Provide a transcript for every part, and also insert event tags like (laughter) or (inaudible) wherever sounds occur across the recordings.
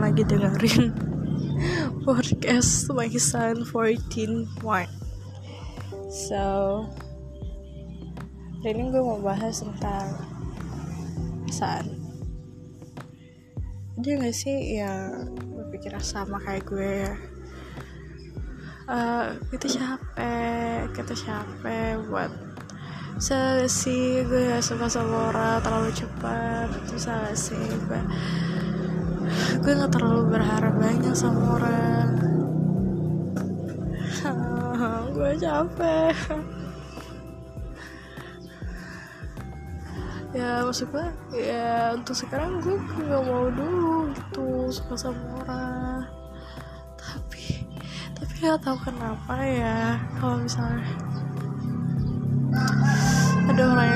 lagi dengerin (laughs) podcast my son 14 one so hari ini gue mau bahas tentang perasaan. Dia gak sih yang berpikiran sama kayak gue ya? Uh, kita capek kita capek buat salah sih gue gak suka sama orang terlalu cepat? Terus salah sih? Gue gue gak terlalu berharap banyak sama orang. (laughs) Gue capek. Ya maksud gue ya untuk sekarang gue nggak mau dulu gitu suka sama orang. Tapi tapi nggak tahu kenapa ya kalau misalnya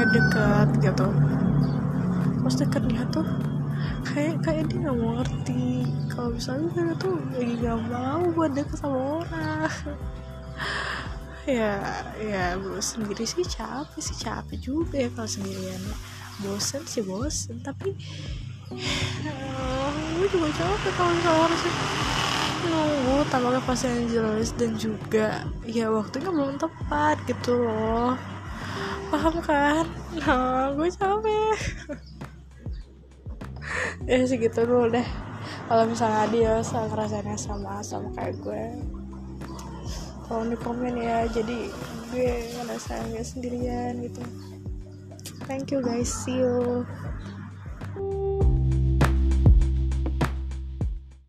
yang dekat gitu. Pas deket dia tuh kayak kayak dia nggak mau ngerti. Kalau misalnya dia tuh lagi nggak mau buat deket sama orang. (laughs) Ya ya sendiri sih capek sih capek juga ya kalau sendirian. Bosen sih bosen tapi uh, gue juga capek kalau misalnya harus nunggu tanggalnya pas yang jelas dan juga ya waktunya belum tepat gitu loh paham kan nah gue capek. Ya segitu dulu deh. Kalau misalnya dia ngerasainnya sama sama kayak gue tolong di komen ya. Jadi gue ngerasa nggak sendirian gitu. Thank you guys. See you